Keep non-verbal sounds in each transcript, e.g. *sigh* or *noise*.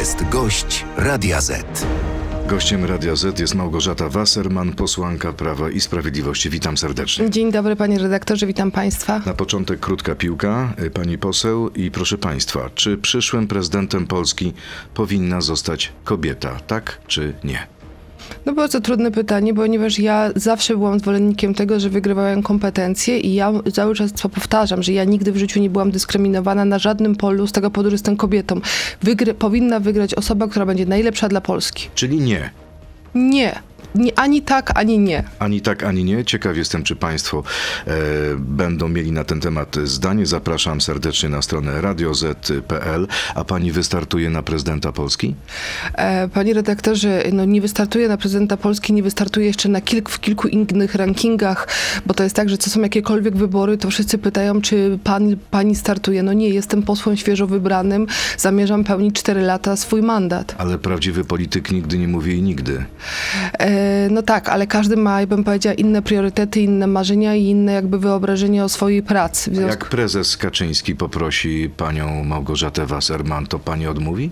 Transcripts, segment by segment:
jest gość Radia Z. Gościem Radia Z jest Małgorzata Wasserman, posłanka Prawa i Sprawiedliwości. Witam serdecznie. Dzień dobry panie redaktorze, witam państwa. Na początek krótka piłka, y, pani poseł i proszę państwa, czy przyszłym prezydentem Polski powinna zostać kobieta, tak czy nie? No bardzo trudne pytanie, ponieważ ja zawsze byłam zwolennikiem tego, że wygrywają kompetencje i ja cały czas to powtarzam, że ja nigdy w życiu nie byłam dyskryminowana na żadnym polu z tego powodu, że jestem kobietą. Wygry powinna wygrać osoba, która będzie najlepsza dla Polski. Czyli nie. Nie. Ani tak, ani nie. Ani tak, ani nie. Ciekaw jestem, czy Państwo e, będą mieli na ten temat zdanie. Zapraszam serdecznie na stronę radioz.pl. A Pani wystartuje na prezydenta Polski? E, panie redaktorze, no nie wystartuję na prezydenta Polski, nie wystartuję jeszcze na kilk, w kilku innych rankingach, bo to jest tak, że co są jakiekolwiek wybory, to wszyscy pytają, czy pan, pani startuje. No nie, jestem posłem świeżo wybranym, zamierzam pełnić 4 lata swój mandat. Ale prawdziwy polityk nigdy nie mówi i nigdy. E, no tak, ale każdy ma, bym powiedziała, inne priorytety, inne marzenia i inne jakby wyobrażenie o swojej pracy. Związku... Jak prezes Kaczyński poprosi panią Małgorzatę Wasserman, to pani odmówi?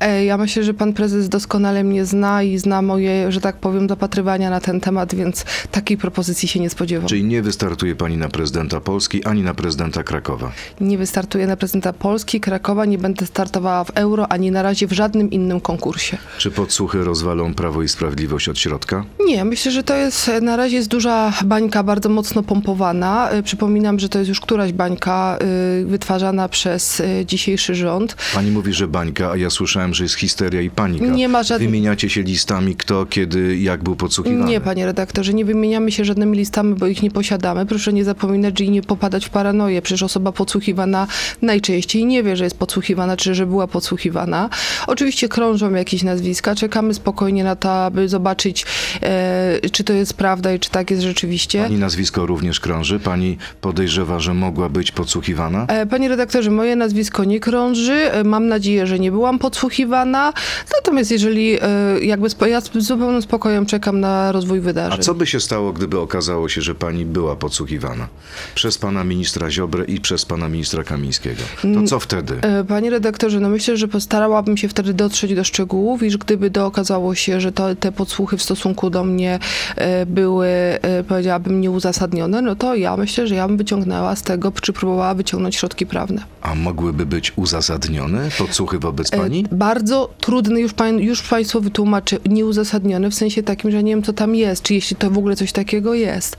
E, Ja myślę, że pan prezes doskonale mnie zna i zna moje, że tak powiem, dopatrywania na ten temat, więc takiej propozycji się nie spodziewam. Czyli nie wystartuje pani na prezydenta Polski ani na prezydenta Krakowa. Nie wystartuję na prezydenta Polski, Krakowa, nie będę startowała w euro, ani na razie w żadnym innym konkursie. Czy podsłuchy rozwalą Prawo i Sprawiedliwość od środka? Nie, myślę, że to jest na razie jest duża bańka, bardzo mocno pompowana. Y, Przypominam, że to jest już któraś bańka y, wytwarzana przez y, dzisiejszy rząd. Pani mówi, że bańka, a ja słyszałem, że jest histeria i panika. Nie ma żadnych- Wymieniacie się listami, kto, kiedy, jak był podsłuchiwany. Nie, panie redaktorze, nie wymieniamy się żadnymi listami, bo ich nie posiadamy. Proszę nie zapominać, że i nie popadać w paranoję. Przecież osoba podsłuchiwana najczęściej nie wie, że jest podsłuchiwana, czy że była podsłuchiwana. Oczywiście krążą jakieś nazwiska, czekamy spokojnie na to, aby zobaczyć, czy to jest prawda i czy tak jest rzeczywiście. Pani nazwisko również krąży. Pani podejrzewa, że mogła być podsłuchiwana. E, Panie redaktorze, moje nazwisko nie krąży. E, Mam nadzieję, że nie byłam podsłuchiwana. Natomiast jeżeli e, jakby ja z zupełnym spokojem czekam na rozwój A wydarzeń. co by się stało, gdyby okazało się, że pani była podsłuchiwana przez pana ministra Ziobrę i przez pana ministra Kamińskiego? To co wtedy? E, Panie redaktorze, no myślę, że postarałabym się wtedy dotrzeć do szczegółów, iż gdyby to okazało się, że to, te podsłuchy w stosunku do mnie e, były, e, powiedziałabym, nieuzasadnione, no to ja myślę, że ja bym wyciągnęła z tego, czy próbowała wyciągnąć środki prawne. A mogłyby być uzasadnione podsłuchy wobec E, pani? Bardzo trudny, już, pan, już Państwu wytłumaczę, nieuzasadniony w sensie takim, że nie wiem, co tam jest, czy jeśli to w ogóle coś takiego jest.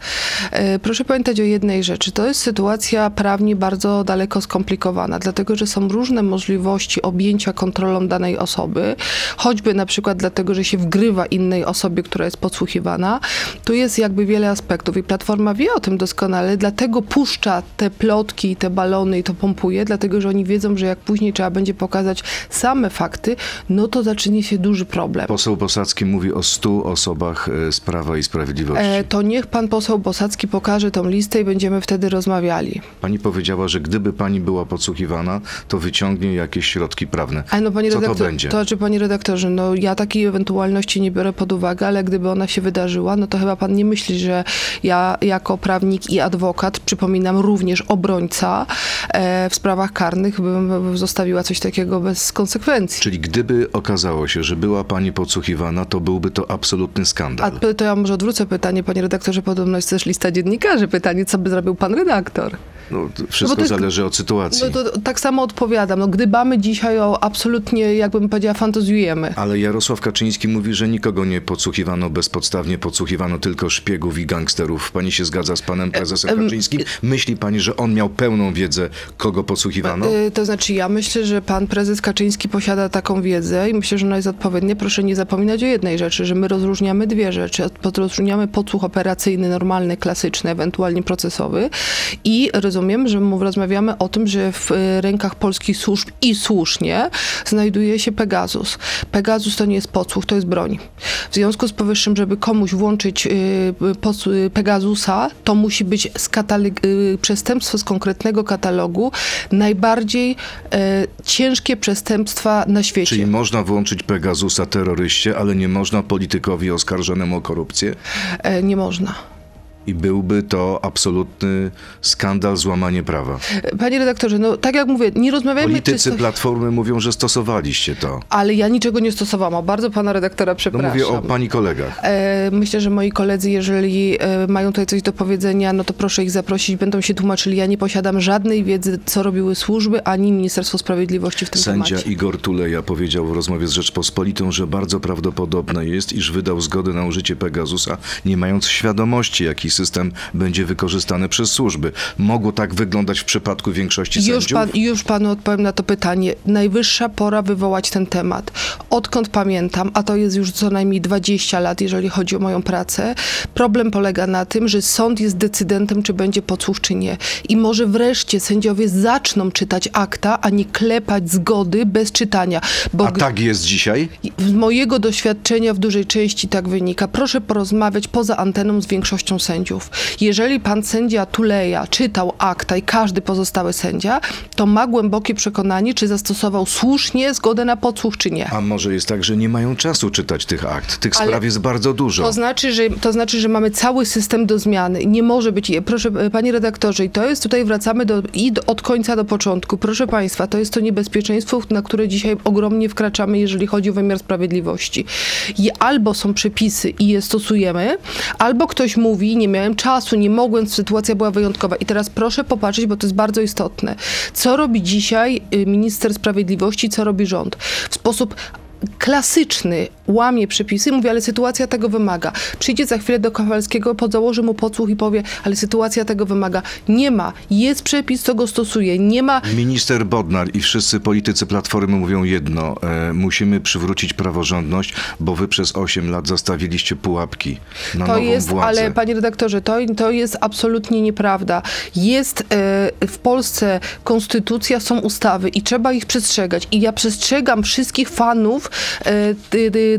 Proszę pamiętać o jednej rzeczy. To jest sytuacja prawnie bardzo daleko skomplikowana, dlatego że są różne możliwości objęcia kontrolą danej osoby, choćby na przykład dlatego, że się wgrywa innej osobie, która jest podsłuchiwana. Tu jest jakby wiele aspektów i Platforma wie o tym doskonale, dlatego puszcza te plotki, i te balony i to pompuje, dlatego że oni wiedzą, że jak później trzeba będzie pokazać same fakty, no to zacznie się duży problem. Poseł Bosacki mówi o stu osobach e, z Prawa i Sprawiedliwości. E, to niech pan poseł Bosacki pokaże tą listę i będziemy wtedy rozmawiali. Pani powiedziała, że gdyby pani była podsłuchiwana, to wyciągnie jakieś środki prawne. Ale no panie Co to redaktor, będzie? to znaczy panie redaktorze, no ja takiej ewentualności nie biorę pod uwagę, ale gdyby ona się wydarzyła, no to chyba pan nie myśli, że ja jako prawnik i adwokat, przypominam również obrońca e, w sprawach karnych, bym zostawiła coś takiego bez konsekwencji. Czyli gdyby okazało się, że była pani podsłuchiwana, to byłby to absolutny A skandal. p- to ja może odwrócę pytanie, panie redaktorze, podobno jest też lista dziennikarzy. Pytanie, co by zrobił pan redaktor? No, to wszystko to jest- zależy od sytuacji. No to tak samo odpowiadam. No, gdybamy dzisiaj o absolutnie, jakbym powiedziała, fantazjujemy. Ale Jarosław Kaczyński mówi, że nikogo nie podsłuchiwano bezpodstawnie, podsłuchiwano tylko szpiegów i gangsterów. Pani się zgadza z panem prezesem em, Kaczyńskim? Myśli pani, że on miał pełną wiedzę, kogo podsłuchiwano? Y, To znaczy, ja myślę, że pan prezes Kaczyński posiada taką wiedzę i myślę, że ona jest odpowiednia. Proszę nie zapominać o jednej rzeczy, że my rozróżniamy dwie rzeczy. Rozróżniamy podsłuch operacyjny, normalny, klasyczny, ewentualnie procesowy i rozumiem, że rozmawiamy o tym, że w rękach polskich służb i słusznie znajduje się Pegasus. Pegasus to nie jest podsłuch, to jest broń. W związku z powyższym, żeby komuś włączyć y, Pegasusa, to musi być z y, przestępstwo z konkretnego katalogu, najbardziej e, ciężkie przestępstwa na świecie. Czyli można włączyć Pegasusa terroryście, ale nie można politykowi oskarżonemu o korupcję? E, nie można. I byłby to absolutny skandal, złamanie prawa. Panie redaktorze, no tak jak mówię, nie rozmawiajmy Politycy czysto... Platformy mówią, że stosowaliście to. Ale ja niczego nie stosowałam. O, Bardzo pana redaktora No przepraszam. mówię o pani kolegach. E, Myślę, że moi koledzy, jeżeli e, mają tutaj coś do powiedzenia, no to proszę ich zaprosić, będą się tłumaczyli. Ja nie posiadam żadnej wiedzy, co robiły służby, ani Ministerstwo Sprawiedliwości w tym Sędzia temacie. Igor Tuleja powiedział w rozmowie z Rzeczpospolitą, że bardzo prawdopodobne jest, iż wydał zgodę na użycie Pegasusa, nie mając świadomości, jaki system będzie wykorzystany przez służby. Mogło tak wyglądać w przypadku większości Już, sędziów? pan, już panu odpowiem na to pytanie. Najwyższa pora wywołać ten temat. Odkąd pamiętam, a to jest już co najmniej 20 lat, jeżeli chodzi o moją pracę, problem polega na tym, że sąd jest decydentem, czy będzie podsłuch, czy nie. I może wreszcie sędziowie zaczną czytać akta, a nie klepać zgody bez czytania. Bo A tak jest dzisiaj? z mojego doświadczenia w dużej części tak wynika. Proszę porozmawiać poza anteną z większością sędziów. Jeżeli pan sędzia Tuleja czytał akta i każdy pozostały sędzia, to ma głębokie przekonanie, czy zastosował słusznie zgodę na podsłuch, czy nie. A może jest tak, że nie mają czasu czytać tych akt? Tych Ale spraw jest bardzo dużo. To znaczy, że, to znaczy, że mamy cały system do zmiany. Nie może być. Proszę, e, panie redaktorze, i to jest tutaj wracamy do, i do, od końca do początku. Proszę państwa, to jest to niebezpieczeństwo, na które dzisiaj ogromnie wkraczamy, jeżeli chodzi o wymiar sprawiedliwości. I albo są przepisy i je stosujemy, albo ktoś mówi, nie miałem czasu, nie mogłem, sytuacja była wyjątkowa. I teraz proszę popatrzeć, bo to jest bardzo istotne. Co robi dzisiaj y, minister sprawiedliwości, co robi rząd? W sposób klasyczny łamie przepisy, mówi, ale sytuacja tego wymaga. Przyjdzie za chwilę do Kowalskiego, podzałoży mu podsłuch i powie, ale sytuacja tego wymaga. Nie ma. Jest przepis, co go stosuje. Nie ma. Minister Bodnar i wszyscy politycy Platformy mówią jedno. E, musimy przywrócić praworządność, bo wy przez 8 lat zostawiliście pułapki na To nową jest, władzę. ale panie redaktorze, to, to jest absolutnie nieprawda. Jest e, w Polsce konstytucja, są ustawy i trzeba ich przestrzegać. I ja przestrzegam wszystkich fanów e,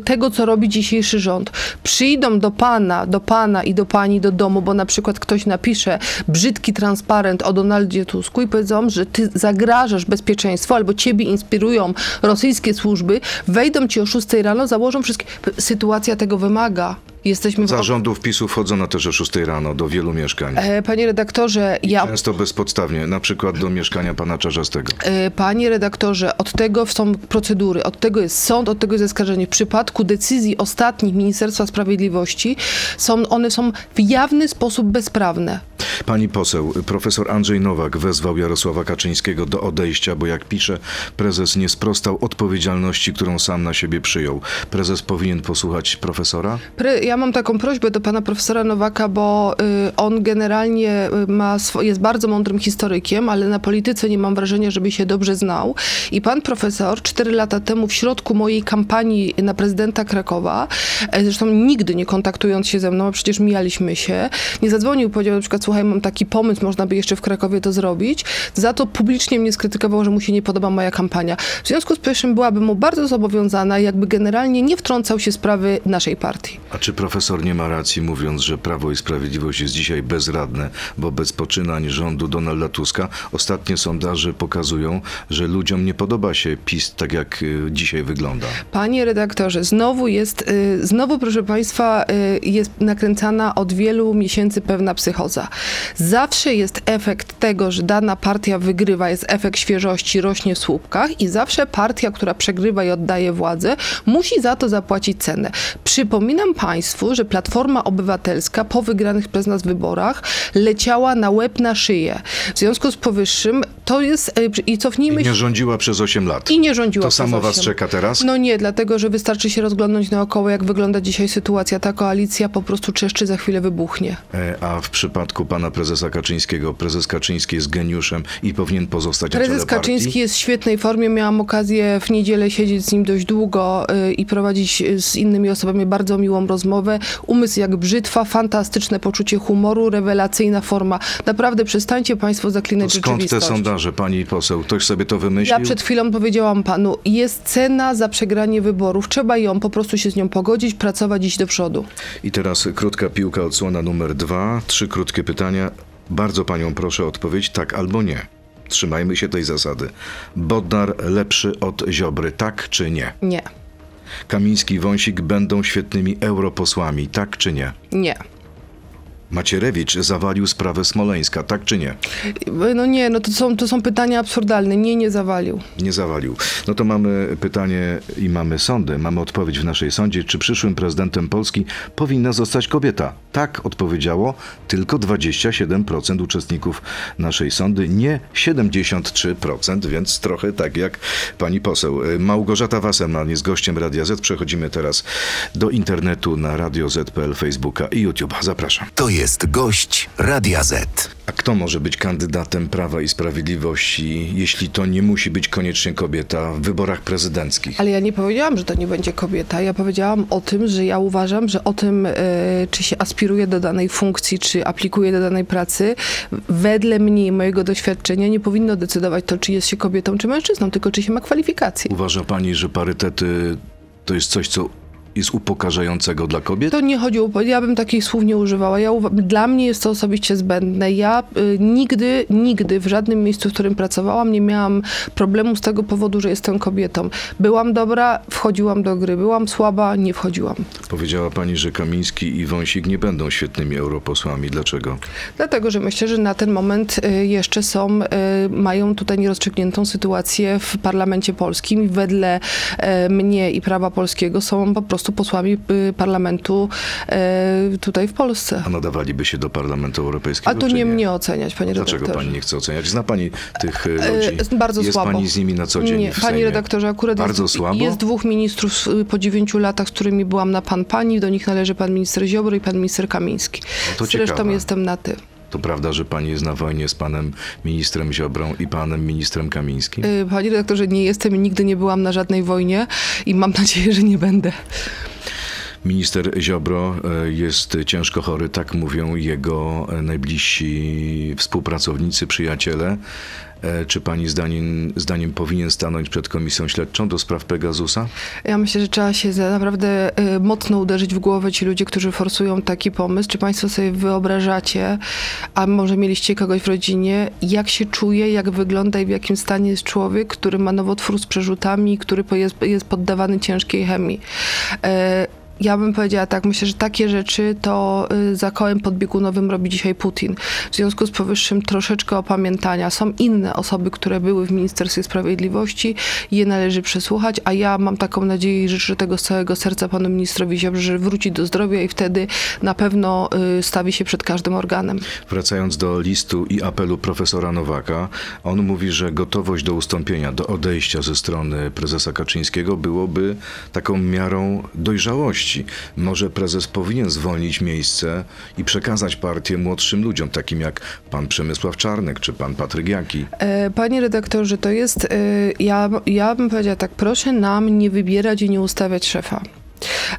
tego, co robi dzisiejszy rząd. Przyjdą do pana, do pana i do pani do domu, bo na przykład ktoś napisze brzydki transparent o Donaldzie Tusku i powiedzą, że ty zagrażasz bezpieczeństwu albo ciebie inspirują rosyjskie służby, wejdą ci o 6 rano, założą wszystkie... Sytuacja tego wymaga. Jesteśmy Zarządów PiSu wchodzą na też o 6 rano do wielu mieszkań. E, Panie redaktorze, ja. Często bezpodstawnie, na przykład do mieszkania pana Czarzastego. e, Panie redaktorze, od tego są procedury, od tego jest sąd, od tego jest zaskarżenie. W przypadku decyzji ostatnich Ministerstwa Sprawiedliwości są one są w jawny sposób bezprawne. Pani poseł, profesor Andrzej Nowak wezwał Jarosława Kaczyńskiego do odejścia, bo jak pisze, prezes nie sprostał odpowiedzialności, którą sam na siebie przyjął. Prezes powinien posłuchać profesora? Ja mam taką prośbę do pana profesora Nowaka, bo y, on generalnie y, ma jest bardzo mądrym historykiem, ale na polityce nie mam wrażenia, żeby się dobrze znał. I pan profesor cztery lata temu w środku mojej kampanii na prezydenta Krakowa, e, zresztą nigdy nie kontaktując się ze mną, a przecież mijaliśmy się, nie zadzwonił, powiedział na przykład, słuchaj, mam taki pomysł, można by jeszcze w Krakowie to zrobić. Za to publicznie mnie skrytykował, że mu się nie podoba moja kampania. W związku z powyższym byłabym mu bardzo zobowiązana, jakby generalnie nie wtrącał się sprawy naszej partii. A czy profesor nie ma racji, mówiąc, że Prawo i Sprawiedliwość jest dzisiaj bezradne wobec poczynań rządu Donalda Tuska? Ostatnie sondaże pokazują, że ludziom nie podoba się PiS tak, jak y, dzisiaj wygląda. Panie redaktorze, znowu jest, y, znowu proszę Państwa, y, jest nakręcana od wielu miesięcy pewna psychoza. Zawsze jest efekt tego, że dana partia wygrywa, jest efekt świeżości, rośnie w słupkach i zawsze partia, która przegrywa i oddaje władzę, musi za to zapłacić cenę. Przypominam Państwu, że Platforma Obywatelska po wygranych przez nas wyborach leciała na łeb na szyję. W związku z powyższym to jest, y, i cofnijmy I się nie rządziła przez 8 lat. i nie rządziła To przez samo was czeka teraz? No nie, dlatego, że wystarczy się rozglądnąć naokoło, jak wygląda dzisiaj sytuacja. Ta koalicja po prostu czeszczy, za chwilę wybuchnie. E, A w przypadku pana prezesa Kaczyńskiego, prezes Kaczyński jest geniuszem i powinien pozostać na Prezes czele partii? Kaczyński jest w świetnej formie. Miałam okazję w niedzielę siedzieć z nim dość długo y, i prowadzić y, z innymi osobami bardzo miłą rozmowę. Umysł jak brzytwa, fantastyczne poczucie humoru, rewelacyjna forma. Naprawdę przestańcie państwo zaklinać To skąd te rzeczywistość. sondaże, pani poseł? Ktoś sobie to wymyślił? Ja przed chwilą powiedziałam panu, jest cena za przegranie wyborów. Trzeba ją po prostu się z nią pogodzić, pracować, iść do przodu. I teraz krótka piłka, odsłona numer dwa. Trzy krótkie pytania. Bardzo panią proszę o odpowiedź tak albo nie. Trzymajmy się tej zasady. Bodnar lepszy od Ziobry, tak czy nie? Nie, Kamiński i Wąsik będą świetnymi europosłami, tak czy nie? nie. Macierewicz zawalił sprawę Smoleńska, tak czy nie? No nie, no to są, to są pytania absurdalne. Nie, nie zawalił. Nie zawalił. No to mamy pytanie i mamy sądy. Mamy odpowiedź w naszej sądzie, czy przyszłym prezydentem Polski powinna zostać kobieta. Tak odpowiedziało tylko 27% uczestników naszej sądy, nie 73%, więc trochę tak jak pani poseł. Małgorzata Wasserman jest gościem Radia Z. Przechodzimy teraz do internetu na Radio Z.pl, Facebooka i YouTube. Zapraszam. To jest gość Radia Z. A kto może być kandydatem Prawa i Sprawiedliwości, jeśli to nie musi być koniecznie kobieta w wyborach prezydenckich? Ale ja nie powiedziałam, że to nie będzie kobieta. Ja powiedziałam o tym, że ja uważam, że o tym, e, czy się aspiruje do danej funkcji, czy aplikuje do danej pracy, wedle mnie i mojego doświadczenia nie powinno decydować to, czy jest się kobietą, czy mężczyzną, tylko czy się ma kwalifikacje. Uważa pani, że parytety to jest coś, co jest upokarzającego dla kobiet? To nie chodzi o. Ja bym takich słów nie używała. Ja, dla mnie jest to osobiście zbędne. Ja y, nigdy, nigdy w żadnym miejscu, w którym pracowałam, nie miałam problemu z tego powodu, że jestem kobietą. Byłam dobra, wchodziłam do gry. Byłam słaba, nie wchodziłam. Powiedziała pani, że Kamiński i Wąsik nie będą świetnymi europosłami. Dlaczego? Dlatego, że myślę, że na ten moment y, jeszcze są, y, mają tutaj nierozstrzygniętą sytuację w parlamencie polskim wedle y, mnie i prawa polskiego są po prostu posłami y, parlamentu y, tutaj w Polsce. A nadawaliby się do Parlamentu Europejskiego? A to czy nie mnie oceniać, panie Dlaczego redaktorze. pani nie chce oceniać? Zna pani tych E, ludzi? Bardzo jest słabo. pani z nimi na co dzień Nie, panie redaktorze, akurat Bardzo jest, słabo? jest dwóch ministrów y, po dziewięciu latach, z którymi byłam na pan pani. Do nich należy pan minister Ziobro i pan minister Kamiński. No to Zresztą ciekawe. jestem na ty. To prawda, że pani jest na wojnie z panem ministrem Ziobrą i panem ministrem Kamińskim? Y, Panie redaktorze, nie jestem i nigdy nie byłam na żadnej wojnie i mam nadzieję, że nie będę. Minister Ziobro e, jest ciężko chory, tak mówią jego najbliżsi współpracownicy, przyjaciele. E, Czy pani zdaniem, zdaniem powinien stanąć przed komisją śledczą do spraw Pegasusa? Ja myślę, że trzeba się naprawdę y, mocno uderzyć w głowę ci ludzie, którzy forsują taki pomysł. Czy państwo sobie wyobrażacie, a może mieliście kogoś w rodzinie, jak się czuje, jak wygląda i w jakim stanie jest człowiek, który ma nowotwór z przerzutami, który jest, jest poddawany ciężkiej chemii. Ja bym powiedziała tak, myślę, że takie rzeczy to y, za kołem podbiegunowym robi dzisiaj Putin. W związku z powyższym troszeczkę opamiętania. Są inne osoby, które były w Ministerstwie Sprawiedliwości, je należy przesłuchać, a ja mam taką nadzieję i życzę tego z całego serca panu ministrowi Ziobrze, że wróci do zdrowia i wtedy na pewno y, stawi się przed każdym organem. Wracając do listu i apelu profesora Nowaka, on mówi, że gotowość do ustąpienia, do odejścia ze strony prezesa Kaczyńskiego byłoby taką miarą dojrzałości. Może prezes powinien zwolnić miejsce i przekazać partię młodszym ludziom, takim jak pan Przemysław Czarnek czy pan Patryk Jaki. E, Panie redaktorze, to jest, e, ja, ja bym powiedziała tak, proszę nam nie wybierać i nie ustawiać szefa.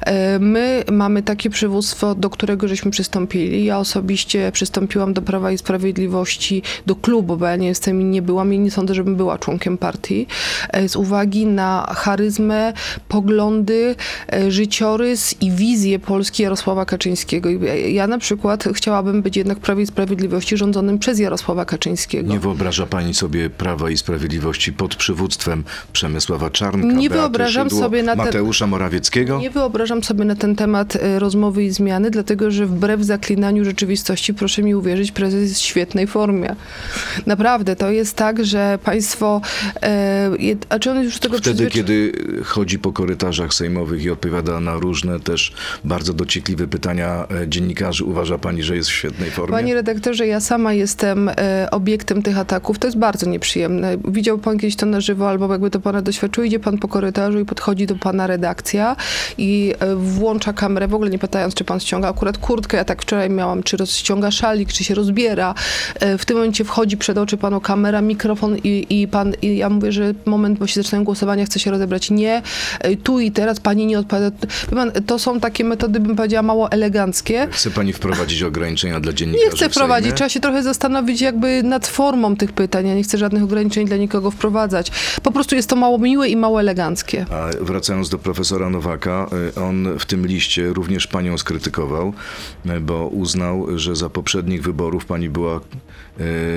E, My mamy takie przywództwo, do którego żeśmy przystąpili. Ja osobiście przystąpiłam do Prawa i Sprawiedliwości, do klubu, bo ja nie jestem i nie byłam i nie sądzę, żebym była członkiem partii, e, z uwagi na charyzmę, poglądy, e, życiorys i wizję Polski Jarosława Kaczyńskiego. Ja na przykład chciałabym być jednak w Prawie i Sprawiedliwości rządzonym przez Jarosława Kaczyńskiego. Nie wyobraża pani sobie Prawa i Sprawiedliwości pod przywództwem Przemysława Czarnka, Nie Beaty wyobrażam Szydło, sobie na Mateusza Morawieckiego? Nie wyobrażam sobie na ten temat e, rozmowy i zmiany, dlatego że wbrew zaklinaniu rzeczywistości, proszę mi uwierzyć, prezes jest w świetnej formie. Naprawdę, to jest tak, że państwo, e, a czy on już tego Wtedy, kiedy chodzi po korytarzach sejmowych i odpowiada na różne też bardzo dociekliwe pytania e, dziennikarzy, uważa pani, że jest w świetnej formie? Panie redaktorze, ja sama jestem e, obiektem tych ataków. To jest bardzo nieprzyjemne. Widział pan kiedyś to na żywo, albo jakby to pana doświadczył, idzie pan po korytarzu i podchodzi do pana redakcja i e, włącza kamerę, w ogóle nie pytając, czy pan ściąga akurat kurtkę. Ja tak wczoraj miałam, czy rozciąga szalik, czy się rozbiera. E, w tym momencie wchodzi przed oczy panu kamera, mikrofon i, i pan, i ja mówię, że moment, bo się zaczynają głosowania, chce się rozebrać. Nie, e, tu i teraz pani nie odpowiada. Pan, to są takie metody, bym powiedziała, mało eleganckie. Chce pani wprowadzić ograniczenia dla dziennikarzy Nie chcę wprowadzić, trzeba się trochę zastanowić jakby nad formą tych pytań. Ja nie chcę żadnych ograniczeń dla nikogo wprowadzać. Po prostu jest to mało miłe i mało eleganckie. A wracając do profesora Nowaka, on w tym liście również panią skrytykował, e, bo uznał, że za poprzednich wyborów pani była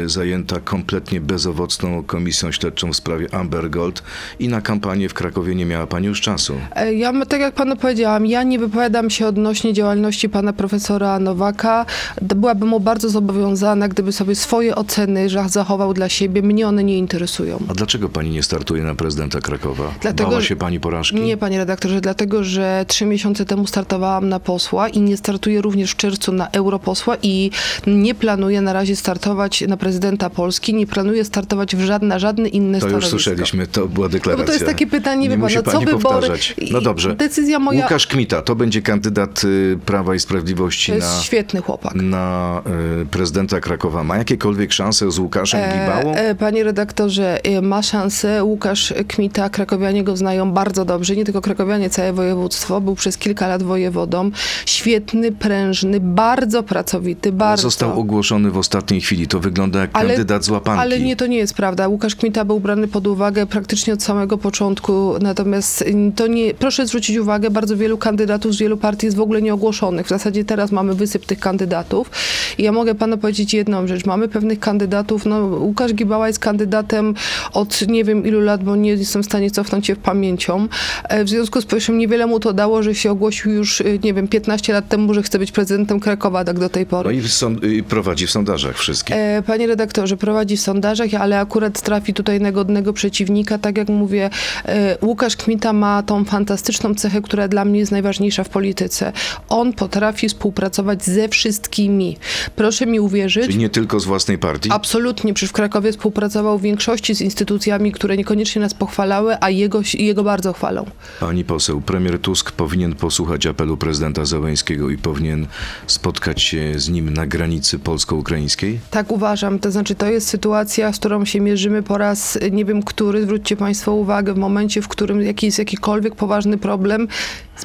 zajęta kompletnie bezowocną komisją śledczą w sprawie Amber Gold i na kampanię w Krakowie nie miała pani już czasu. E, Ja, tak jak panu powiedziałam, ja nie wypowiadam się odnośnie działalności pana profesora Nowaka. Byłabym mu bardzo zobowiązana, gdyby sobie swoje oceny zachował dla siebie. Mnie one nie interesują. A dlaczego pani nie startuje na prezydenta Krakowa? Dlatego, Bała się pani porażki? Nie, panie redaktorze, dlatego, że trzy miesiące temu startowałam na posła i nie startuję również w czerwcu na europosła i nie planuję na razie startować na prezydenta Polski, nie planuję startować w żadne, żadne inne To już stanowisko. słyszeliśmy, to była No deklaracja. bo to jest takie pytanie, nie wie no co wybory? No dobrze. decyzja moja- Łukasz Kmita, to będzie kandydat y, Prawa i Sprawiedliwości To jest na, świetny chłopak. na y, prezydenta Krakowa. Ma jakiekolwiek szanse z Łukaszem Gibałą? E, e, panie redaktorze, e, ma szansę. Łukasz Kmita, krakowianie go znają bardzo dobrze. Nie tylko krakowianie, całe województwo. Był przez kilka lat wojewodą. Świetny, prężny, bardzo pracowity, bardzo. Został ogłoszony w ostatniej chwili. To wygląda jak kandydat z łapanki. Ale nie, to nie jest prawda. Łukasz Kmita był brany pod uwagę praktycznie od samego początku, natomiast mm, to nie, proszę zwrócić uwagę, bardzo wielu kandydatów z wielu partii jest w ogóle nieogłoszonych. W zasadzie teraz mamy wysyp tych kandydatów i ja mogę panu powiedzieć jedną rzecz. Mamy pewnych kandydatów, no Łukasz Gibała jest kandydatem od nie wiem ilu lat, bo nie jestem w stanie cofnąć się w pamięcią. E, W związku z powyższym niewiele mu to dało, że się ogłosił już, y, nie wiem, 15 lat temu, że chce być prezydentem Krakowa, tak do tej pory. No i, w sąd, i prowadzi w sondażach wszystkich. E, Panie redaktorze, prowadzi w sondażach, ale akurat trafi tutaj na godnego przeciwnika. Tak jak mówię, e, Łukasz Kmita ma tą fantastyczną cechę, która dla mnie jest najważniejsza w polityce. On potrafi współpracować ze wszystkimi. Proszę mi uwierzyć. Czyli nie tylko z własnej partii? Absolutnie, przecież w Krakowie współpracował w większości z instytucjami, które niekoniecznie nas pochwalały, a jego, jego bardzo chwalą. Pani poseł, premier Tusk powinien posłuchać apelu prezydenta Załęskiego i powinien spotkać się z nim na granicy polsko-ukraińskiej? Tak uważam. To znaczy, to jest sytuacja, z którą się mierzymy po raz nie wiem który. Zwróćcie Państwo uwagę, w momencie, w którym jakiś jest jakikolwiek poważny problem,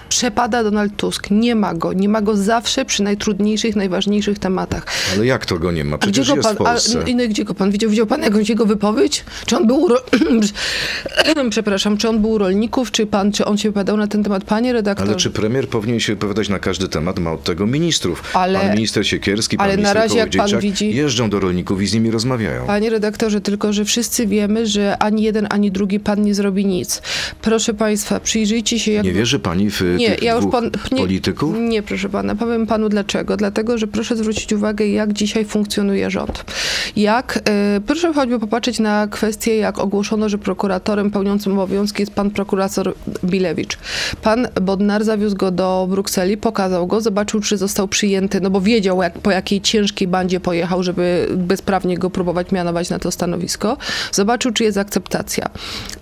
przepada Donald Tusk. Nie ma go. Nie ma go zawsze przy najtrudniejszych, najważniejszych tematach. Ale jak to go nie ma? A gdzie Przecież go jest pan, w Polsce. A, no, gdzie go pan widział? Widział pan jakąś jego wypowiedź? Czy on był ro... *clears throat* Przepraszam, czy on był rolników, czy pan, czy on się wypowiadał na ten temat? Panie redaktorze. Ale czy premier powinien się wypowiadać na każdy temat? Ma od tego ministrów. Ale- pan minister Siekierski, pan ale na minister razie, jak pan widzi- jeżdżą do rolników i z nimi rozmawiają. Panie redaktorze, tylko że wszyscy wiemy, że ani jeden, ani drugi pan nie zrobi nic. Proszę państwa, przyjrzyjcie się, jak Nie wierzy pani w Nie, tych ja już pan, nie, polityków? Nie, proszę pana, powiem panu dlaczego. Dlatego, że proszę zwrócić uwagę, jak dzisiaj funkcjonuje rząd. Jak, e, proszę choćby popatrzeć na kwestię, jak ogłoszono, że prokuratorem pełniącym obowiązki jest pan prokurator Bilewicz. Pan Bodnar zawiózł go do Brukseli, pokazał go, zobaczył, czy został przyjęty, no bo wiedział, jak, po jakiej ciężkiej bandzie pojechał, żeby bezprawnie go próbować mianować na to stanowisko. Zobaczył, czy jest akceptacja.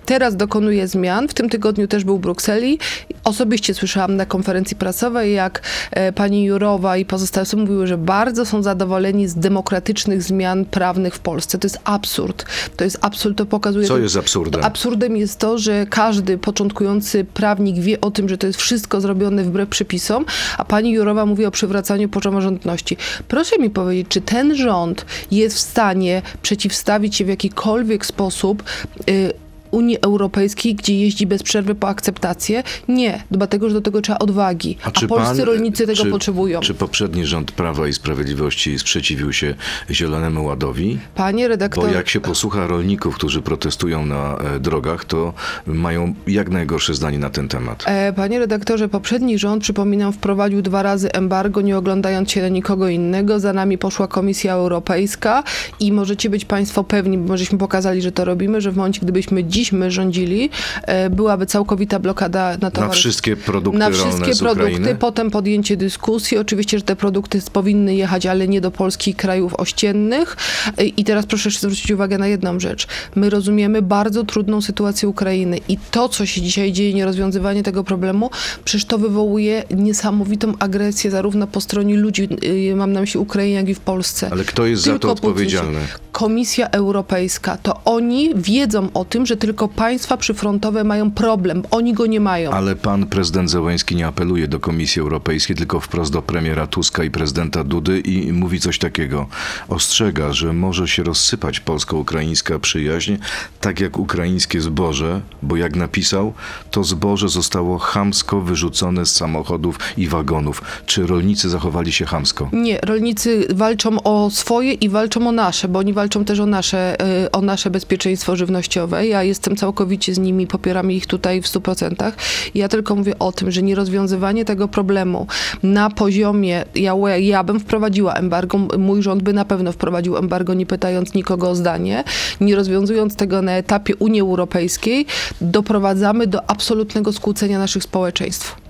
Teraz dokonuje zmian. W tym tygodniu też był w Brukseli. Osobiście słyszałam na konferencji prasowej, jak e, pani Jurowa i pozostałe osoby mówiły, że bardzo są zadowoleni z demokratycznych zmian prawnych w Polsce. To jest absurd. To jest absurd, to pokazuje... Co jest absurdem? Absurdem jest to, że każdy początkujący prawnik wie o tym, że to jest wszystko zrobione wbrew przepisom, a pani Jurowa mówi o przywracaniu praworządności. Proszę mi powiedzieć, czy ten rząd jest w stanie przeciwstawić się w jakikolwiek sposób y, Unii Europejskiej, gdzie jeździ bez przerwy po akceptację? Nie, dlatego, że do tego trzeba odwagi. A, czy polscy pan- rolnicy tego czy, potrzebują. Czy poprzedni rząd Prawa i Sprawiedliwości sprzeciwił się Zielonemu Ładowi? Panie redaktor... Bo jak się posłucha rolników, którzy protestują na e, drogach, to mają jak najgorsze zdanie na ten temat. E, Panie redaktorze, poprzedni rząd, przypominam, wprowadził dwa razy embargo, nie oglądając się na nikogo innego. Za nami poszła Komisja Europejska i możecie być Państwo pewni, bo żeśmy pokazali, że to robimy, że w momencie, gdybyśmy dziś my rządzili, e, byłaby całkowita blokada na Na towary. wszystkie produkty na wszystkie produkty, Ukrainy? potem podjęcie dyskusji. Oczywiście, że te produkty powinny jechać, ale nie do Polski i krajów ościennych. E, I teraz proszę jeszcze zwrócić uwagę na jedną rzecz. My rozumiemy bardzo trudną sytuację Ukrainy i to, co się dzisiaj dzieje, nierozwiązywanie tego problemu, przecież to wywołuje niesamowitą agresję zarówno po stronie ludzi, y, mam na myśli Ukrainie, jak i w Polsce. Ale kto jest za to Tylko Putin odpowiedzialny? Komisja Europejska, to oni wiedzą o tym, że tylko tylko państwa przyfrontowe mają problem. Oni go nie mają. Ale pan prezydent Zełęński nie apeluje do Komisji Europejskiej, tylko wprost do premiera Tuska i prezydenta Dudy i mówi coś takiego. Ostrzega, że może się rozsypać polsko-ukraińska przyjaźń, tak jak ukraińskie zboże, bo jak napisał, to zboże zostało chamsko wyrzucone z samochodów i wagonów. Czy rolnicy zachowali się chamsko? Nie, rolnicy walczą o swoje i walczą o nasze, bo oni walczą też o nasze, y, o nasze bezpieczeństwo żywnościowe. Ja jestem całkowicie z nimi, popieram ich tutaj w 100%. Ja tylko mówię o tym, że nierozwiązywanie tego problemu na poziomie, ja, ja bym wprowadziła embargo, mój rząd by na pewno wprowadził embargo, nie pytając nikogo o zdanie. Nie rozwiązując tego na etapie Unii Europejskiej, doprowadzamy do absolutnego skłócenia naszych społeczeństw.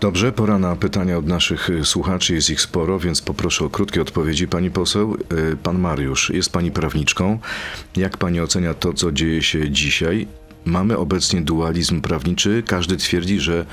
Dobrze, pora na pytania od naszych y, słuchaczy, jest ich sporo, więc poproszę o krótkie odpowiedzi. Pani poseł, y, pan Mariusz, jest pani prawniczką. Jak pani ocenia to, co dzieje się dzisiaj? Mamy obecnie dualizm prawniczy. Każdy twierdzi, że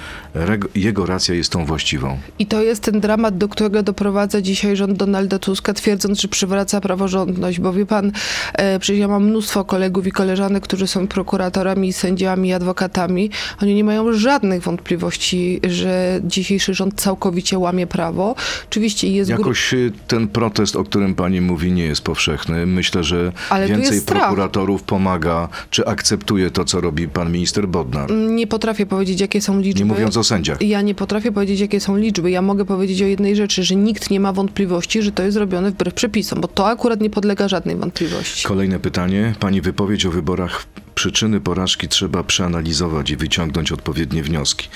jego racja jest tą właściwą. I to jest ten dramat, do którego doprowadza dzisiaj rząd Donalda Tuska, twierdząc, że przywraca praworządność. Bo wie pan, e, przecież ja mam mnóstwo kolegów i koleżanek, którzy są prokuratorami, sędziami, adwokatami. Oni nie mają żadnych wątpliwości, że dzisiejszy rząd całkowicie łamie prawo. Oczywiście jest Jakoś y, ten protest, o którym pani mówi, nie jest powszechny. Myślę, że Ale więcej prokuratorów pomaga, czy akceptuje to, co robi pan minister Bodnar. Nie potrafię powiedzieć, jakie są liczby. Nie mówiąc o sędziach. Ja nie potrafię powiedzieć, jakie są liczby. Ja mogę powiedzieć o jednej rzeczy, że nikt nie ma wątpliwości, że to jest robione wbrew przepisom, bo to akurat nie podlega żadnej wątpliwości. Kolejne pytanie. Pani wypowiedź o wyborach przyczyny porażki trzeba przeanalizować i wyciągnąć odpowiednie wnioski.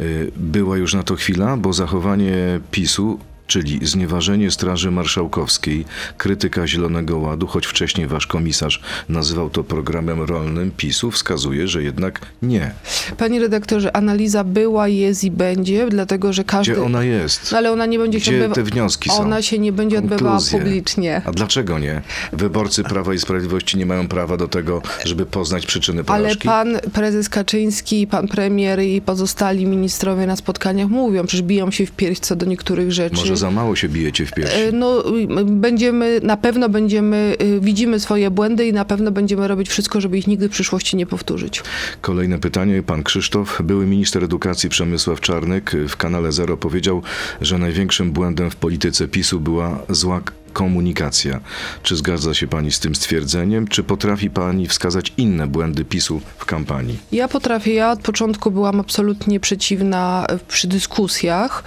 Y, Była już na to chwila, bo zachowanie PiSu czyli znieważenie Straży Marszałkowskiej, krytyka Zielonego Ładu, choć wcześniej wasz komisarz nazywał to programem rolnym PiSu, wskazuje, że jednak nie. Panie redaktorze, analiza była, jest i będzie, dlatego że każdy... Gdzie ona jest? No ale ona nie będzie się Gdzie odbywa... te wnioski są? Ona się nie będzie odbywała Konkluzje. publicznie. A dlaczego nie? Wyborcy Prawa i Sprawiedliwości nie mają prawa do tego, żeby poznać przyczyny Ale porażki? pan prezes Kaczyński, pan premier i pozostali ministrowie na spotkaniach mówią, przecież biją się w pierś co do niektórych rzeczy. Może za mało się bijecie w piersi. E, No, y, będziemy, na pewno będziemy, y, widzimy swoje błędy i na pewno będziemy robić wszystko, żeby ich nigdy w przyszłości nie powtórzyć. Kolejne pytanie. Pan Krzysztof, były minister edukacji Przemysław Czarnek w kanale Zero powiedział, że największym błędem w polityce PiSu była zła komunikacja. Czy zgadza się pani z tym stwierdzeniem? Czy potrafi pani wskazać inne błędy PiSu w kampanii? Ja potrafię, ja od początku byłam absolutnie przeciwna e, przy dyskusjach.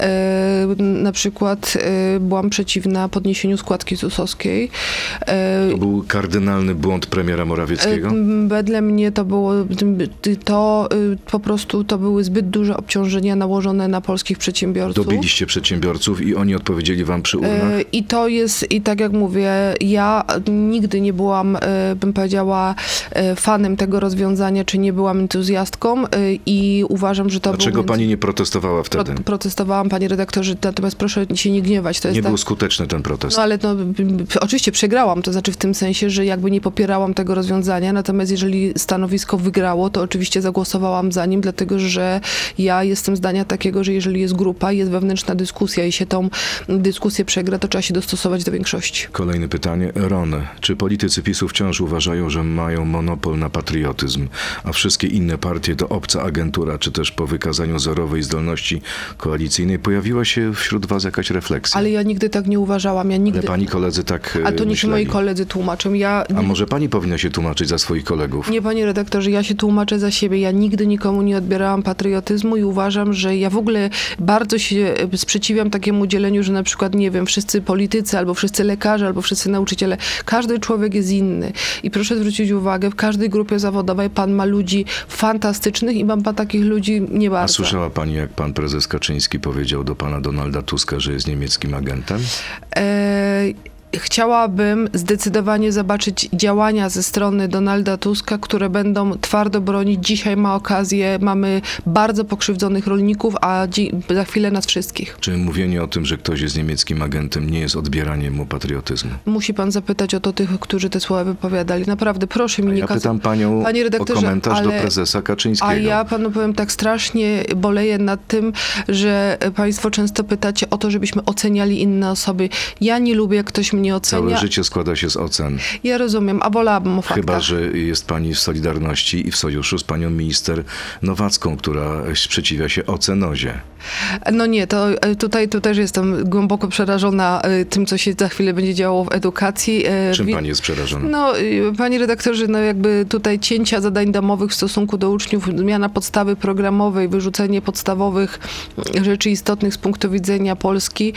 E, na przykład e, byłam przeciwna podniesieniu składki ZUS-owskiej. To był kardynalny błąd premiera Morawieckiego? Wedle mnie to było, to y, po prostu to były zbyt duże obciążenia nałożone na polskich przedsiębiorców. Dobiliście przedsiębiorców i oni odpowiedzieli wam przy urnach? I to jest, i tak jak mówię, ja nigdy nie byłam, e, bym powiedziała, e, fanem tego rozwiązania, czy nie byłam entuzjastką e, i uważam, że to Dlaczego był... pani nie protestowała Pro, wtedy? protestowałam, panie redaktorze, natomiast proszę się nie gniewać. To Nie tak... był skuteczny ten protest. No ale no, oczywiście przegrałam, to znaczy w tym sensie, że jakby nie popierałam tego rozwiązania, natomiast jeżeli stanowisko wygrało, to oczywiście zagłosowałam za nim, dlatego że ja jestem zdania takiego, że jeżeli jest grupa, jest wewnętrzna dyskusja i się tą dyskusję przegra, to trzeba się dostosować do większości. Kolejne pytanie. Ron, czy politycy PiSu wciąż uważają, że mają monopol na patriotyzm, a wszystkie inne partie to obca agentura, czy też po wykazaniu zerowej zdolności koalicyjnej pojawiła się wśród was jakaś refleksja? Ale ja nigdy tak nie uważałam, ja nigdy... Ale pani koledzy tak A to niech myśleli. moi koledzy tłumaczą. Ja A może pani powinna się tłumaczyć za swoich kolegów? Nie, panie redaktorze, ja się tłumaczę za siebie. Ja nigdy nikomu nie odbierałam patriotyzmu i uważam, że ja w ogóle bardzo się e, sprzeciwiam takiemu dzieleniu, że na przykład, nie wiem, wszyscy politycy, albo wszyscy lekarze, albo wszyscy nauczyciele. Każdy człowiek jest inny. I proszę zwrócić uwagę, w każdej grupie zawodowej pan ma ludzi fantastycznych i mam pan takich ludzi nie A bardzo. słyszała pani, jak pan prezes Kaczyński powiedział do pana Donalda Tuska, że jest niemieckim agentem? E, Chciałabym zdecydowanie zobaczyć działania ze strony Donalda Tuska, które będą twardo bronić. Dzisiaj ma okazję, mamy bardzo pokrzywdzonych rolników, a za chwilę nas wszystkich. Czy mówienie o tym, że ktoś jest niemieckim agentem, nie jest odbieraniem mu patriotyzmu? Musi pan zapytać o to tych, którzy te słowa wypowiadali. Naprawdę, proszę mi nie Ja kazać. pytam panią Panie o redaktorze, komentarz do ale- prezesa Kaczyńskiego. A ja panu powiem tak strasznie boleję nad tym, że państwo często pytacie o to, żebyśmy oceniali inne osoby. Ja nie lubię, jak ktoś mnie nie ocenia. Całe życie składa się z ocen. Ja rozumiem, a wolałabym o faktach. Chyba, że jest pani w Solidarności i w sojuszu z panią minister Nowacką, która sprzeciwia się ocenozie. No nie, to e, tutaj tu też jestem głęboko przerażona e, tym, co się za chwilę będzie działo w edukacji. E, Czym pani jest przerażona? No, panie redaktorze, no jakby tutaj cięcia zadań domowych w stosunku do uczniów, zmiana podstawy programowej, wyrzucenie podstawowych rzeczy istotnych z punktu widzenia Polski,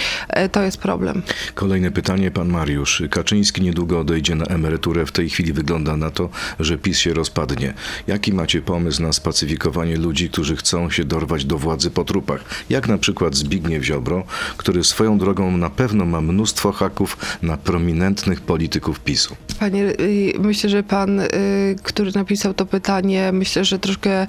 to jest problem. Kolejne pytanie, pan Mariusz. Kaczyński niedługo odejdzie na emeryturę. W tej chwili wygląda na to, że PiS się rozpadnie. Jaki macie pomysł na spacyfikowanie ludzi, którzy chcą się dorwać do władzy po trupach? Jak na przykład Zbigniew Ziobro, który swoją drogą na pewno ma mnóstwo haków na prominentnych polityków PiSu. Panie, y, myślę, że pan, y, który napisał to pytanie, myślę, że troszkę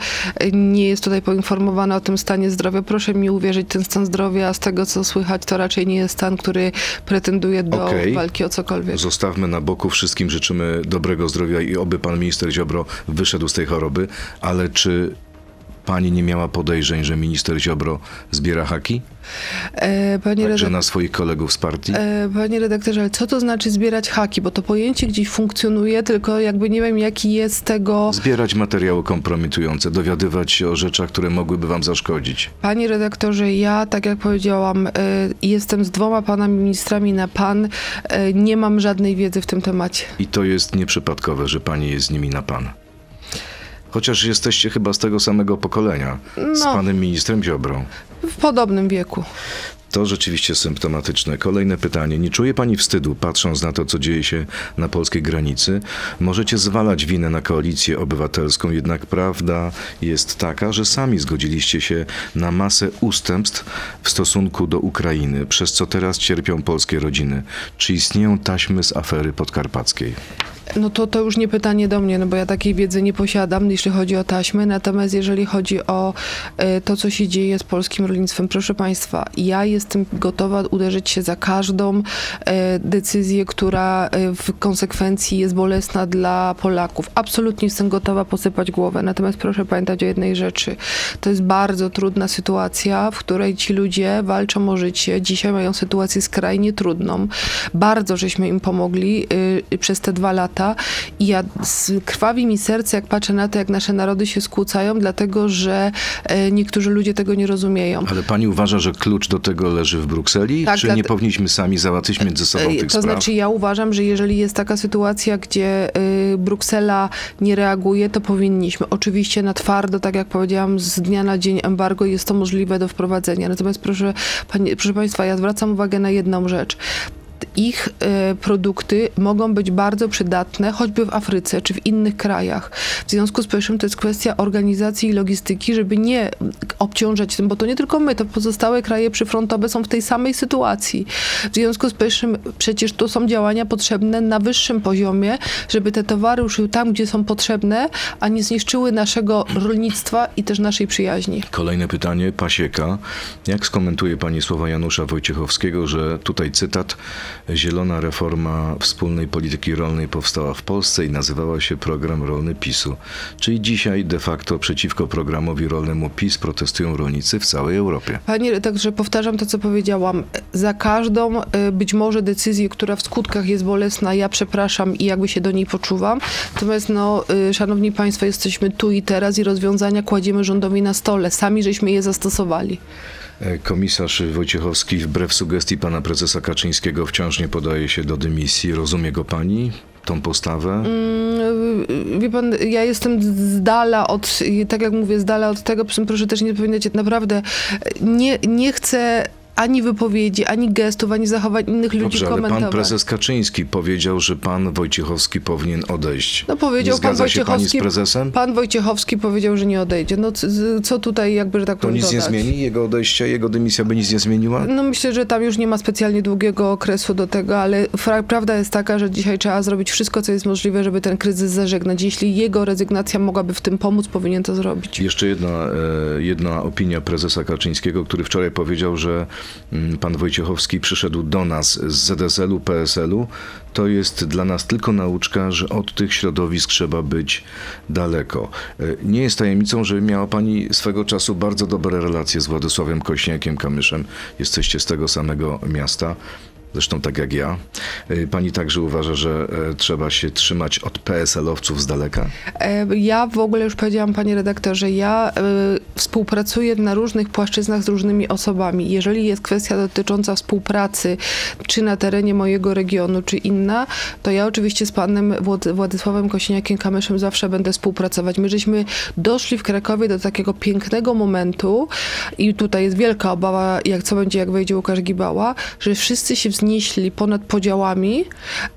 nie jest tutaj poinformowany o tym stanie zdrowia. Proszę mi uwierzyć, ten stan zdrowia, z tego co słychać, to raczej nie jest stan, który pretenduje do Okej. walki o cokolwiek. Zostawmy na boku, wszystkim życzymy dobrego zdrowia i oby pan minister Ziobro wyszedł z tej choroby, ale czy pani nie miała podejrzeń, że minister Ziobro zbiera haki? E, Panie, Także redak- na swoich kolegów z partii? e, panie redaktorze, ale co to znaczy zbierać haki? Bo to pojęcie gdzieś funkcjonuje, tylko jakby nie wiem, jaki jest tego... Zbierać materiały kompromitujące, dowiadywać się o rzeczach, które mogłyby wam zaszkodzić. Panie redaktorze, ja, tak jak powiedziałam, e, jestem z dwoma panami ministrami na pan. E, Nie mam żadnej wiedzy w tym temacie. I to jest nieprzypadkowe, że pani jest z nimi na pan. Chociaż jesteście chyba z tego samego pokolenia, z No. panem ministrem Ziobrą. W podobnym wieku. To rzeczywiście symptomatyczne. Kolejne pytanie. Nie czuje pani wstydu, patrząc na to, co dzieje się na polskiej granicy? Możecie zwalać winę na koalicję obywatelską, jednak prawda jest taka, że sami zgodziliście się na masę ustępstw w stosunku do Ukrainy, przez co teraz cierpią polskie rodziny. Czy istnieją taśmy z afery podkarpackiej? No to to już nie pytanie do mnie, no bo ja takiej wiedzy nie posiadam, jeśli chodzi o taśmy. Natomiast jeżeli chodzi o e, to, co się dzieje z polskim rolnictwem, proszę Państwa, ja jestem gotowa uderzyć się za każdą e, decyzję, która e, w konsekwencji jest bolesna dla Polaków. Absolutnie jestem gotowa posypać głowę. Natomiast proszę pamiętać o jednej rzeczy. To jest bardzo trudna sytuacja, w której ci ludzie walczą o życie. Dzisiaj mają sytuację skrajnie trudną. Bardzo żeśmy im pomogli y, przez te dwa lata i ja z, krwawi mi serce, jak patrzę na to, jak nasze narody się skłócają, dlatego że e, niektórzy ludzie tego nie rozumieją. Ale pani uważa, że klucz do tego leży w Brukseli? Tak, czy dla- nie powinniśmy sami załatwić między sobą E, tych To spraw? znaczy, ja uważam, że jeżeli jest taka sytuacja, gdzie y, Bruksela nie reaguje, to powinniśmy. Oczywiście na twardo, tak jak powiedziałam, z dnia na dzień embargo jest to możliwe do wprowadzenia. Natomiast proszę, panie, proszę Państwa, ja zwracam uwagę na jedną rzecz. Ich e, produkty mogą być bardzo przydatne, choćby w Afryce czy w innych krajach. W związku z powyższym to jest kwestia organizacji i logistyki, żeby nie obciążać tym, bo to nie tylko my, to pozostałe kraje przyfrontowe są w tej samej sytuacji. W związku z powyższym przecież to są działania potrzebne na wyższym poziomie, żeby te towary ruszyły tam, gdzie są potrzebne, a nie zniszczyły naszego rolnictwa i też naszej przyjaźni. Kolejne pytanie, Pasieka. Jak skomentuje pani słowa Janusza Wojciechowskiego, że tutaj cytat, zielona reforma wspólnej polityki rolnej powstała w Polsce i nazywała się program rolny PiSu. Czyli dzisiaj de facto przeciwko programowi rolnemu PiS protestują rolnicy w całej Europie. Panie, także powtarzam to, co powiedziałam. Za każdą y, być może decyzję, która w skutkach jest bolesna, ja przepraszam i jakby się do niej poczuwam. Natomiast, no, y, szanowni państwo, jesteśmy tu i teraz i rozwiązania kładziemy rządowi na stole. Sami żeśmy je zastosowali. E, Komisarz Wojciechowski wbrew sugestii pana prezesa Kaczyńskiego wciąż nie podaje się do dymisji. Rozumie go pani? Tą postawę? Mm, Wie pan, ja jestem z dala od, tak jak mówię, z dala od tego, proszę też nie zapominać, naprawdę nie, nie chcę ani wypowiedzi, ani gestów, ani zachowań innych ludzi Dobrze, ale komentować. pan prezes Kaczyński powiedział, że pan Wojciechowski powinien odejść. No powiedział nie pan zgadza się pani z Wojciechowski. prezesem? Pan Wojciechowski powiedział, że nie odejdzie. No co tutaj jakby, że tak To powiem, nic nie dodać? zmieni? Jego odejście, jego dymisja by nic nie zmieniła? No myślę, że tam już nie ma specjalnie długiego okresu do tego, ale prawda jest taka, że dzisiaj trzeba zrobić wszystko, co jest możliwe, żeby ten kryzys zażegnać. Jeśli jego rezygnacja mogłaby w tym pomóc, powinien to zrobić. Jeszcze jedna, e, jedna opinia prezesa Kaczyńskiego, który wczoraj powiedział, że pan Wojciechowski przyszedł do nas z ZSL-u, PSL-u. To jest dla nas tylko nauczka, że od tych środowisk trzeba być daleko. E, Nie jest tajemnicą, że miała pani swego czasu bardzo dobre relacje z Władysławem Kośniakiem Kamyszem. Jesteście z tego samego miasta. Zresztą tak jak ja. Y, Pani także uważa, że e, trzeba się trzymać od PSL-owców z daleka? E, Ja w ogóle już powiedziałam, panie redaktorze, ja e, współpracuję na różnych płaszczyznach z różnymi osobami. Jeżeli jest kwestia dotycząca współpracy, czy na terenie mojego regionu, czy inna, to ja oczywiście z panem Wład- Władysławem Kosiniakiem-Kamyszem zawsze będę współpracować. My żeśmy doszli w Krakowie do takiego pięknego momentu i tutaj jest wielka obawa, jak co będzie, jak wejdzie Łukasz Gibała, że wszyscy się wznieśli ponad podziałami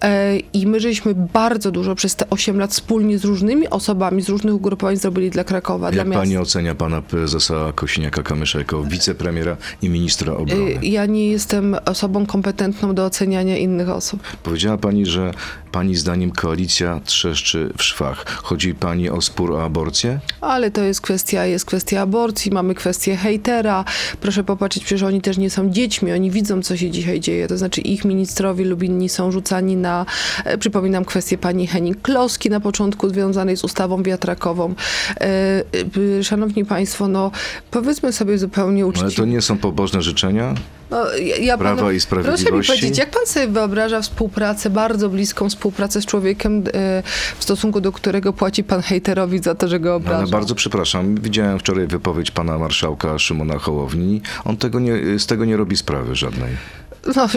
e, i my żeśmy bardzo dużo przez te 8 lat wspólnie z różnymi osobami, z różnych ugrupowań zrobili dla Krakowa, dla Jak miasta. pani ocenia pana prezesa Kosiniaka-Kamysza jako wicepremiera i ministra obrony? Y, Ja nie jestem osobą kompetentną do oceniania innych osób. Powiedziała pani, że pani zdaniem koalicja trzeszczy w szwach. Chodzi pani o spór o aborcję? Ale to jest kwestia, jest kwestia aborcji, mamy kwestię hejtera. Proszę popatrzeć, przecież oni też nie są dziećmi, oni widzą, co się dzisiaj dzieje. To znaczy ich ministrowie lub inni są rzucani na, e, przypominam kwestię pani Henning-Kloski na początku związanej z ustawą wiatrakową. E, e, Szanowni Państwo, no powiedzmy sobie zupełnie uczciwie. Ale to nie są pobożne życzenia? No, ja, ja Prawa panu- i Sprawiedliwości? Proszę mi powiedzieć, jak pan sobie wyobraża współpracę, bardzo bliską współpracę z człowiekiem, e, w stosunku do którego płaci pan hejterowi za to, że go obraża? Ale bardzo przepraszam. Widziałem wczoraj wypowiedź pana marszałka Szymona Hołowni. On tego nie, z tego nie robi sprawy żadnej. No,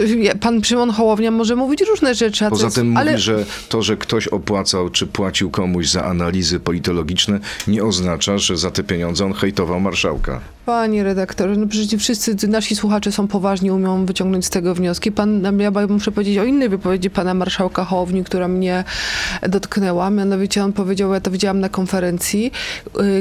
pan Szymon Hołownia może mówić różne rzeczy, a Poza tym ale mówi, że to, że ktoś opłacał czy płacił komuś za analizy politologiczne, nie oznacza, że za te pieniądze on hejtował marszałka. Panie redaktorze, no przecież wszyscy nasi słuchacze są poważni, umią wyciągnąć z tego wnioski. Pan, ja muszę powiedzieć o innej wypowiedzi pana marszałka Hołowni, która mnie dotknęła. Mianowicie on powiedział, ja to widziałam na konferencji,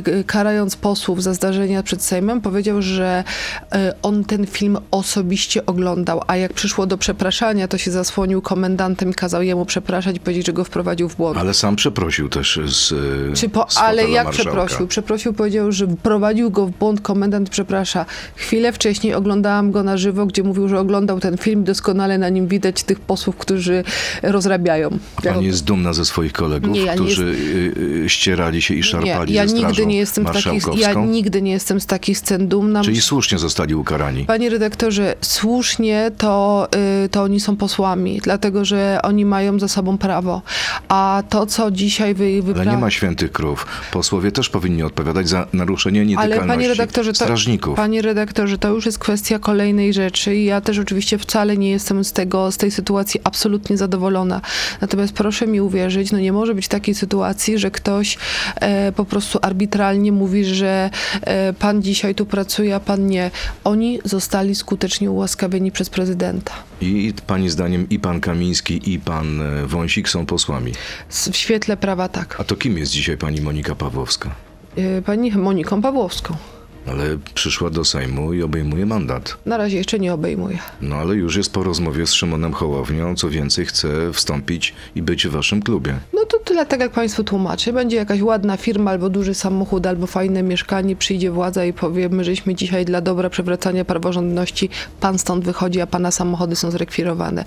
y, karając posłów za zdarzenia przed Sejmem, powiedział, że y, on ten film osobiście oglądał, a jak przyszło do przepraszania, to się zasłonił komendantem i kazał jemu przepraszać i powiedzieć, że go wprowadził w błąd. Ale sam przeprosił też z, Czy po, z ale jak marszałka. przeprosił? Przeprosił, powiedział, że prowadził go w błąd komendant, przeprasza. Chwilę wcześniej oglądałam go na żywo, gdzie mówił, że oglądał ten film, doskonale na nim widać tych posłów, którzy rozrabiają. Pani jest dumna ze swoich kolegów, Nie, ja którzy y, y, ścierali się i szarpali nie, ja ze nigdy nie jestem takich, ja nigdy nie jestem z takich scen dumna. Czyli słusznie zostali ukarani. Panie redaktorze, słusznie to, y, to oni są posłami, dlatego że oni mają za sobą prawo. A to, co dzisiaj wy, Ale wypra... nie ma świętych krów. Posłowie też powinni odpowiadać za naruszenie Ale nietykalności panie redaktorze, to, strażników. panie redaktorze, to już jest kwestia kolejnej rzeczy i ja też oczywiście wcale nie jestem z tego, z tej sytuacji absolutnie zadowolona. Natomiast proszę mi uwierzyć, no nie może być takiej sytuacji, że ktoś e, po prostu arbitralnie mówi, że e, pan dzisiaj tu pracuje, a pan nie. Oni zostali skutecznie ułaskawieni przez prezydenta. I pani zdaniem i pan Kamiński, i pan e, Wąsik są posłami. W świetle prawa tak. A to kim jest dzisiaj pani Monika Pawłowska? E, pani Moniką Pawłowską. Ale przyszła do Sejmu i obejmuje mandat. Na razie jeszcze nie obejmuje. No ale już jest po rozmowie z Szymonem Hołownią, co więcej chce wstąpić i być w waszym klubie. No to tyle, tak jak Państwu tłumaczę. Będzie jakaś ładna firma, albo duży samochód, albo fajne mieszkanie, przyjdzie władza i powie, my żeśmy dzisiaj dla dobra przewracania praworządności, pan stąd wychodzi, a pana samochody są zrekwirowane.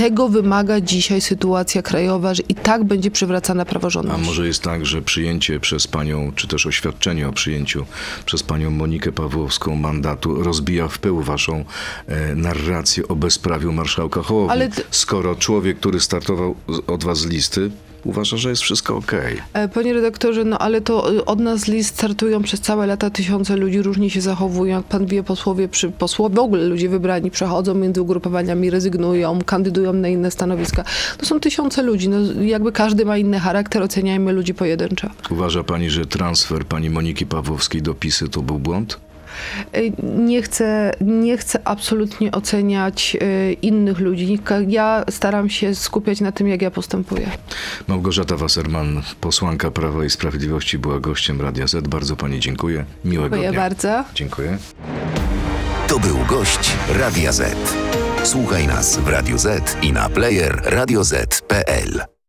Tego wymaga dzisiaj sytuacja krajowa, że i tak będzie przywracana A praworządność. może jest tak, że przyjęcie przez panią, czy też oświadczenie o przyjęciu przez panią Monikę Pawłowską mandatu rozbija w pył waszą e, narrację o bezprawiu marszałka Hołowni, Ale skoro człowiek, który startował od was z listy, uważa, że jest wszystko okej. E, Panie redaktorze, no ale to y, od nas list startują przez całe lata tysiące ludzi, różnie się zachowują. Jak pan wie, posłowie, przy, posłowie, w ogóle ludzie wybrani przechodzą między ugrupowaniami, rezygnują, kandydują na inne stanowiska. To są tysiące ludzi, no jakby każdy ma inny charakter, oceniajmy ludzi pojedynczo. Uważa pani, że transfer pani Moniki Pawłowskiej do PiSy to był błąd? E, Nie chcę, nie chcę absolutnie oceniać e, innych ludzi. Ja staram się skupiać na tym, jak ja postępuję. Małgorzata Wasserman, posłanka Prawa i Sprawiedliwości, była gościem Radia Z. Bardzo pani dziękuję. Miłego Dziękuję dnia. bardzo. Dziękuję. To był gość Radia Z. Słuchaj nas w Radio Z i na player radioz.pl.